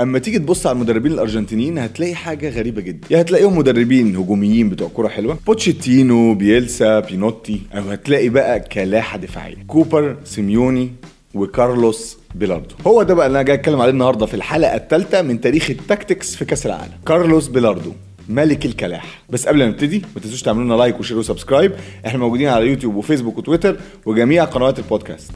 أما تيجي تبص على المدربين الأرجنتينيين هتلاقي حاجة غريبة جدا. يا هتلاقيهم مدربين هجوميين بتوع كوره حلوة. بوتشيتينو بيلسا مينوتي. أو هتلاقي بقى كلاحة دفاعية. كوبر سيميوني وكارلوس بيلاردو. هو ده بقى اللي أنا جاي أتكلم عليه النهارده في الحلقة الثالثة من تاريخ ال tactics في كأس العالم. كارلوس بيلاردو ملك الكلاحة بس قبل ما نبتدي ما تنسوش تعملوا لنا like و share و subscribe. إحنا موجودين على يوتيوب وفيسبوك وتويتر وجميع قنوات البودكاست.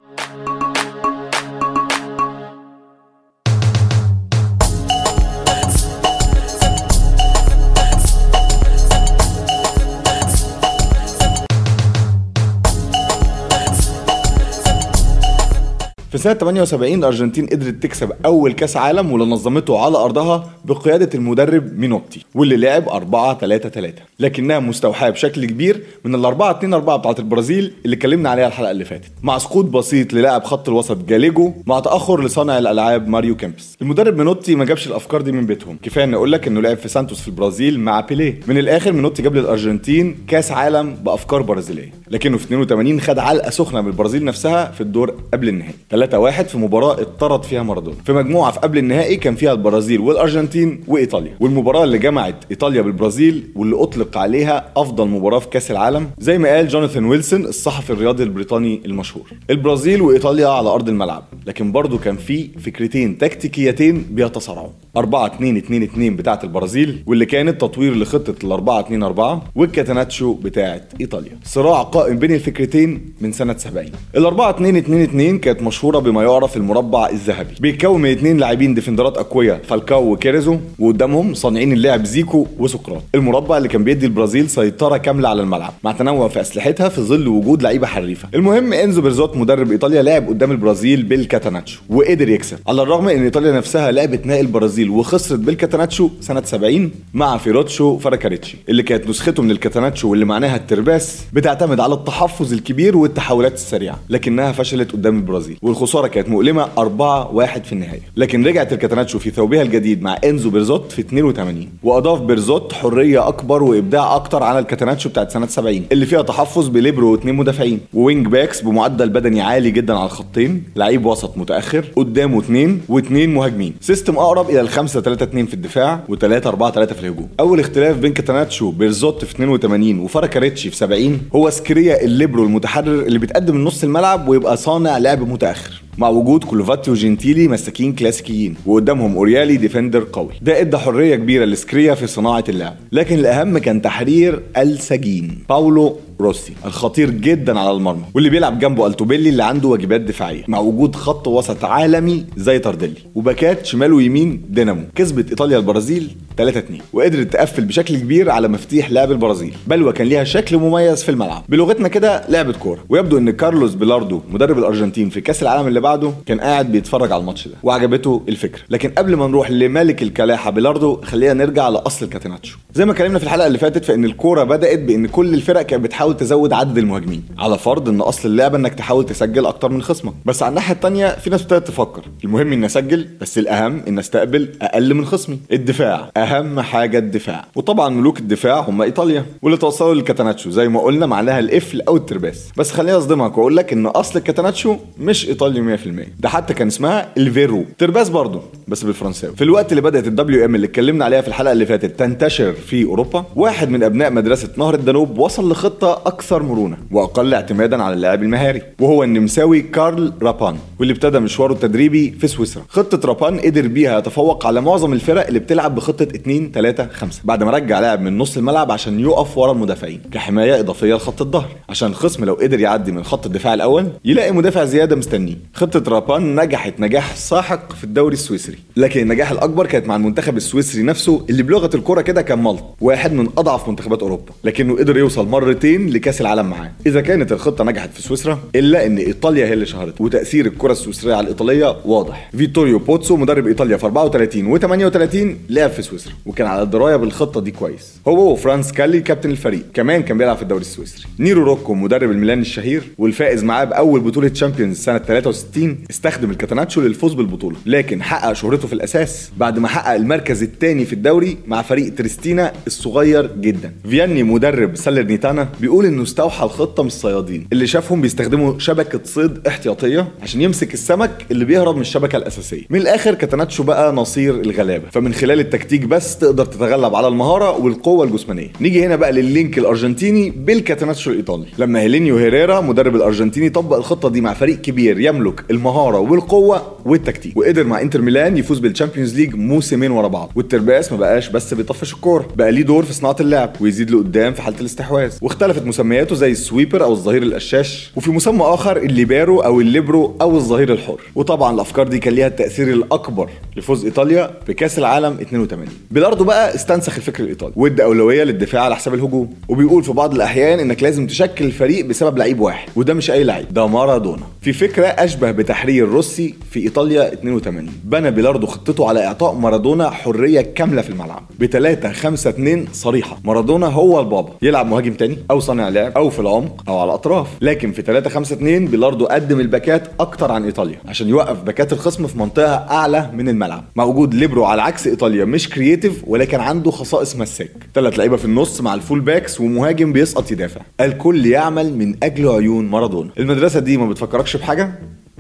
في سنة 78 الأرجنتين قدرت تكسب أول كأس عالم واللي نظمته على أرضها بقيادة المدرب مينوتي واللي لعب 4 3 3 لكنها مستوحاة بشكل كبير من ال 4 2 4 بتاعت البرازيل اللي اتكلمنا عليها الحلقة اللي فاتت. مع سقوط بسيط للاعب خط الوسط جاليجو مع تأخر لصانع الألعاب ماريو كامبس. المدرب مينوتي ما جابش الأفكار دي من بيتهم. كفاية إن أقول لك إنه لعب في سانتوس في البرازيل مع بيليه. من الآخر مينوتي جاب للأرجنتين كأس عالم بأفكار برازيلية. لكنه في 82 خد علقة سخنة من البرازيل نفسها في الدور قبل النهائي. 3-1 في مباراة اتطرد فيها مارادونا. في مجموعة في قبل النهائي كان فيها البرازيل والأرجنتين وإيطاليا. والمباراة اللي جمعت إيطاليا بالبرازيل واللي أطلق عليها أفضل مباراة في كأس العالم زي ما قال جوناثان ويلسون الصحفي الرياضي البريطاني المشهور. البرازيل وإيطاليا على أرض الملعب لكن برضو كان في فكرتين تكتيكيتين بيتصارعوا. 4 2 2 2 بتاعة البرازيل واللي كانت تطوير لخطة ال 4 2 4 والكاتاناتشو بتاعة إيطاليا. صراع قائم بين الفكرتين من سنة 70 ال 4 2 2 2 كانت مشهورة بما يعرف المربع الذهبي. بيتكون من اثنين لاعبين ديفندرات أقوياء فالكاو وسيريزو وقدامهم صانعين اللعب زيكو وسقراط. المربع اللي كان بيدي البرازيل سيطرة كاملة على الملعب مع تنوع في أسلحتها في ظل وجود لعيبة حريفة. المهم إنزو بيرزوت مدرب إيطاليا لعب قدام البرازيل بالكاتاناتشو وقدر يكسب. على الرغم إن إيطاليا نفسها لعبت نهائي البرازيل وخسرت بالكاتاناتشو سنة 70 مع فيروتشو فالكاريدجي اللي كانت نسخته من الكاتاناتشو واللي معناها الترباس بتعتمد على التحفظ الكبير والتحولات السريعة لكنها فشلت قدام البرازيل. والخساره كانت مؤلمة 4 1 في النهاية. لكن رجعت الكاتاناتشو في ثوبها الجديد مع إنزو بيرزوت في 82 وأضاف بيرزوت حرية أكبر وإبداع أكتر على الكاتاناتشو بتاعت سنة 70 اللي فيها تحفظ بليبرو واثنين مدافعين. و wing backs بمعدل بدني عالي جدا على الخطين لعيب وسط متأخر قدامه اثنين واثنين مهاجمين. system أقرب إلى ال 5 3 2 في الدفاع و3 4 3 في الهجوم. أول اختلاف بين كاتاناتشو بيرزوت في 82 وفالكاريدجي في 70 هو شيريا الليبرو المتحرر اللي بيتقدم من نص الملعب ويبقى صانع لعب متأخر. Mm. مع وجود كولوفاتي وجنتيلي مساكين كلاسيكيين وقدامهم أوريالي defender قوي. ده إدى حرية كبيرة لشيريا في صناعة اللعب. لكن الأهم كان تحرير السجين باولو روسي الخطير جدا على المرمى واللي بيلعب جنبه ألتوبيلي اللي عنده واجبات دفاعية مع وجود خط وسط عالمي زي تارديلي. وباكات شمال ويمين دينامو. كسبت إيطاليا البرازيل 3 2 وقدرت تقفل بشكل كبير على مفاتيح لعب البرازيل. بل وكان ليها شكل مميز في الملعب. بلغتنا كده لعبه كورة. ويبدو إن كارلوس بيلاردو مدرب الأرجنتين في كأس العالم اللي بعده كان قاعد بيتفرج على الماتش ده وعجبته الفكرة. لكن قبل ما نروح لملك الكلاحة بيلاردو خلينا نرجع لأصل الكاتيناتشو زي ما اتكلمنا في الحلقة اللي فاتت فان الكورة بدأت بإن كل الفرق كانت بتحاول تزود عدد المهاجمين. على فرض إن أصل اللعبة إنك تحاول تسجل أكتر من خصمك. بس على الناحية الثانية في ناس ابتدت تفكر. المهم إني أسجل بس الأهم إن أستقبل أقل من خصمي. الدفاع أهم حاجة الدفاع. وطبعا ملوك الدفاع هم إيطاليا. واللي توصلوا للكاتاناتشو زي ما قلنا معناها القفل أو الترباس. بس خليني أصدمك وأقول لك إن أصل الكاتاناتشو مش إيطالي 100% ده حتى كان اسمها ال verrou. ترباس برضه بس بالفرنساوي. في الوقت اللي بدأت ال WM اللي اتكلمنا عليها في الحلقة اللي فاتت تنتشر في أوروبا واحد من أبناء مدرسة نهر الدانوب وصل لخطة أكثر مرونة وأقل اعتمادا على اللاعب المهاري وهو النمساوي كارل رابان واللي ابتدى مشواره التدريبي في سويسرا. خطة رابان قدر بيها يتفوق على معظم الفرق اللي بتلعب بخطة 2 3 5 بعد ما رجع لاعب من نص الملعب عشان يقف ورا المدافعين. كحماية إضافية لخط الظهر. عشان الخصم لو قدر يعدي من خط الدفاع الأول يلاقي مدافع زيادة مستنيه. خطة رابان نجحت نجاح ساحق في الدوري السويسري. لكن النجاح الأكبر كانت مع المنتخب السويسري نفسه اللي بلغه الكرة كده كان ملط واحد من أضعف منتخبات أوروبا. لكنه قدر يوصل مرتين لكأس العالم معاه. إذا كانت الخطة نجحت في سويسرا إلا إن إيطاليا هي اللي شهرت. وتأثير الكرة السويسرية على الإيطالية واضح. فيتوريو بوتسو مدرب إيطاليا في 34 و38 لعب في سويسرا سويسرا وكان على دراية بالخطة دي كويس. هو وفرانس كالي كابتن الفريق كمان كان بيلعب في الدوري السويسري. نيرو روكو مدرب الميلان الشهير والفائز معاه بأول بطولة تشامبيونز سنة 63 استخدم الكاتاناتشو للفوز بالبطولة لكن حقق شهرته في الأساس بعد ما حقق المركز الثاني في الدوري مع فريق تريستينا الصغير جدا. فياني مدرب سالرنيتانا بيقول إنه استوحى الخطة من الصيادين اللي شافهم بيستخدموا شبكة صيد احتياطية عشان يمسك السمك اللي بيهرب من الشبكة الأساسية. من الآخر كاتاناتشو بقى نصير الغلابة فمن خلال التكتيك بس تقدر تتغلب على المهارة والقوة الجسمانية. نيجي هنا بقى لل link الأرجنتيني بالكاتاناتشو الإيطالي. لما هيلينيو هيريرا مدرب الأرجنتيني طبق الخطة دي مع فريق كبير يملك المهارة والقوة والتكتيك. وقدر مع انتر ميلان يفوز بال Champions League موسمين ورا بعض. والترباس ما بقاش بس بيطفش الكورة بقى ليه دور في صناعة اللعب ويزيد لقدام في حالة الاستحواذ. واختلفت مسمياته زي ال sweeper أو الظهير القشاش وفي مسمى آخر الليبارو أو الليبرو أو الظهير الحر. وطبعا الأفكار دي كان ليها التأثير الأكبر لفوز إيطاليا بكأس العالم 82 بيلاردو بقى استنسخ الفكر الإيطالي. وادى أولوية للدفاع على حساب الهجوم. وبيقول في بعض الأحيان إنك لازم تشكل الفريق بسبب لعيب واحد وده مش أي لعيب ده مارادونا. في فكرة أشبه بتحرير روسي في إيطاليا 82 بنى بيلاردو خطته على إعطاء مارادونا حرية كاملة في الملعب ب 3 5 2 صريحة. مارادونا هو البابا. يلعب مهاجم تاني أو صانع لعب أو في العمق أو على الأطراف. لكن في 3 5 2 بيلاردو قدم الباكات أكتر عن إيطاليا عشان يوقف باكات الخصم في منطقة أعلى من الملعب. مع وجود ليبرو على عكس إيطاليا مش creative ولكن عنده خصائص مساك ثلاث لعيبة في النص مع ال full backs ومهاجم بيسقط يدافع. الكل يعمل من أجل عيون مارادونا. المدرسة دي ما بتفكركش بحاجه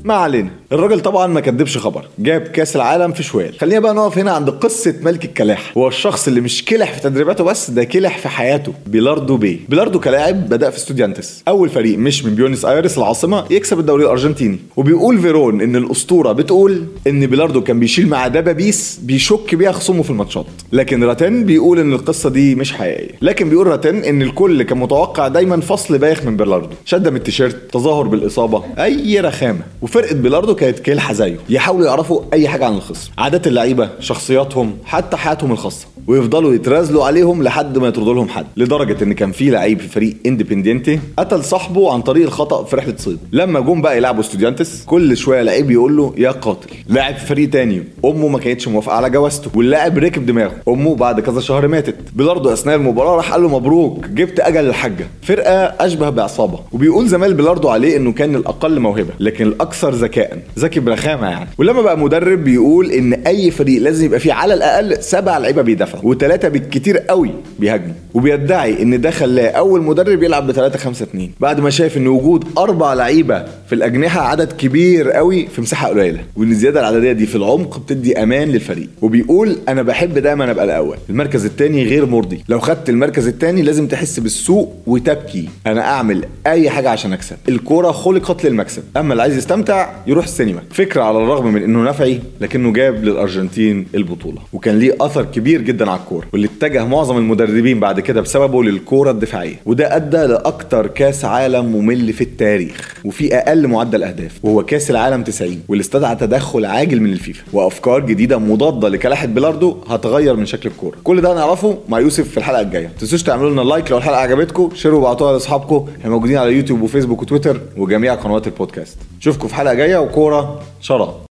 ما علينا. الراجل طبعا ما كدبش خبر جاب كأس العالم في شوال. خلينا بقى نقف هنا عند قصة ملك الكلاحة. هو الشخص اللي مش كلح في تدريباته بس ده كلح في حياته. بيلاردو بي. بيلاردو كلاعب بدأ في ستوديانتس. أول فريق مش من بيونس آيرس العاصمة يكسب الدوري الأرجنتيني. وبيقول فيرون إن الأسطورة بتقول إن بيلاردو كان بيشيل معاه دبابيس بيشك بيها خصومه في الماتشات. لكن راتن بيقول إن القصة دي مش حقيقية. لكن بيقول راتن إن الكل كان متوقع دايما فصل بايخ من بيلاردو. شده من التيشيرت تظاهر بالإصابة أي رخامة. وفرقة بيلاردو كانت كلحة زيه يحاولوا يعرفوا أي حاجة عن الخصم عادات اللعيبة شخصياتهم حتى حياتهم الخاصة. ويفضلوا يترازلوا عليهم لحد ما يطردوا لهم حد. لدرجة إن كان في لعيب في فريق اندبندينتي قتل صاحبه عن طريق الخطأ في رحلة صيد. لما جم بقى يلعبوا ستوديانتس كل شوية لعيب يقول له يا قاتل لاعب في فريق تاني أمه ما كانتش موافقة على جوازته. واللاعب ركب دماغه. أمه بعد كذا شهر ماتت. بيلاردو أثناء المباراة راح قال له مبروك جبت أجل الحاجة. فرقة أشبه بعصابة. وبيقول زمايل بيلاردو عليه إنه كان الأقل موهبة لكن الأكثر ذكاء. ذكي برخامة يعني. ولما بقى مدرب بيقول إن أي فريق لازم يبقى فيه على الأقل سبع لعيبة بيدافعوا. وثلاثه بالكتير قوي بيهاجموا. وبيدعي إن ده خلاه أول مدرب يلعب ب 3 5 2 بعد ما شاف إن وجود أربع لعيبة في الأجنحة عدد كبير قوي في مساحة قليلة. وإن الزيادة العددية دي في العمق بتدي أمان للفريق. وبيقول أنا بحب دايما أبقى الأول. المركز الثاني غير مرضي. لو خدت المركز الثاني لازم تحس بالسوق وتبكي. أنا أعمل أي حاجة عشان أكسب. الكورة خلقت للمكسب. أما اللي عايز يستمتع يروح السينما. فكرة على الرغم من إنه نفعي لكنه جاب للأرجنتين البطولة. وكان ليه أثر كبير جدا على الكورة واللي اتجه معظم المدربين بعد كده بسببه للكورة الدفاعية. وده أدى لأكتر كأس عالم ممل في التاريخ وفي أقل معدل أهداف وهو كأس العالم 90 واللي استدعى تدخل عاجل من الفيفا. وأفكار جديدة مضادة لكلاحه بيلاردو هتغير من شكل الكورة. كل ده هنعرفه مع يوسف في الحلقة الجاية. ما تنسوش تعملوا لنا like لو الحلقة عجبتكم شيروا وابعتوها لأصحابكم. إحنا موجودين على يوتيوب وفيسبوك وتويتر وجميع قنوات البودكاست. اشوفكم في حلقة جاية وكورة شراب.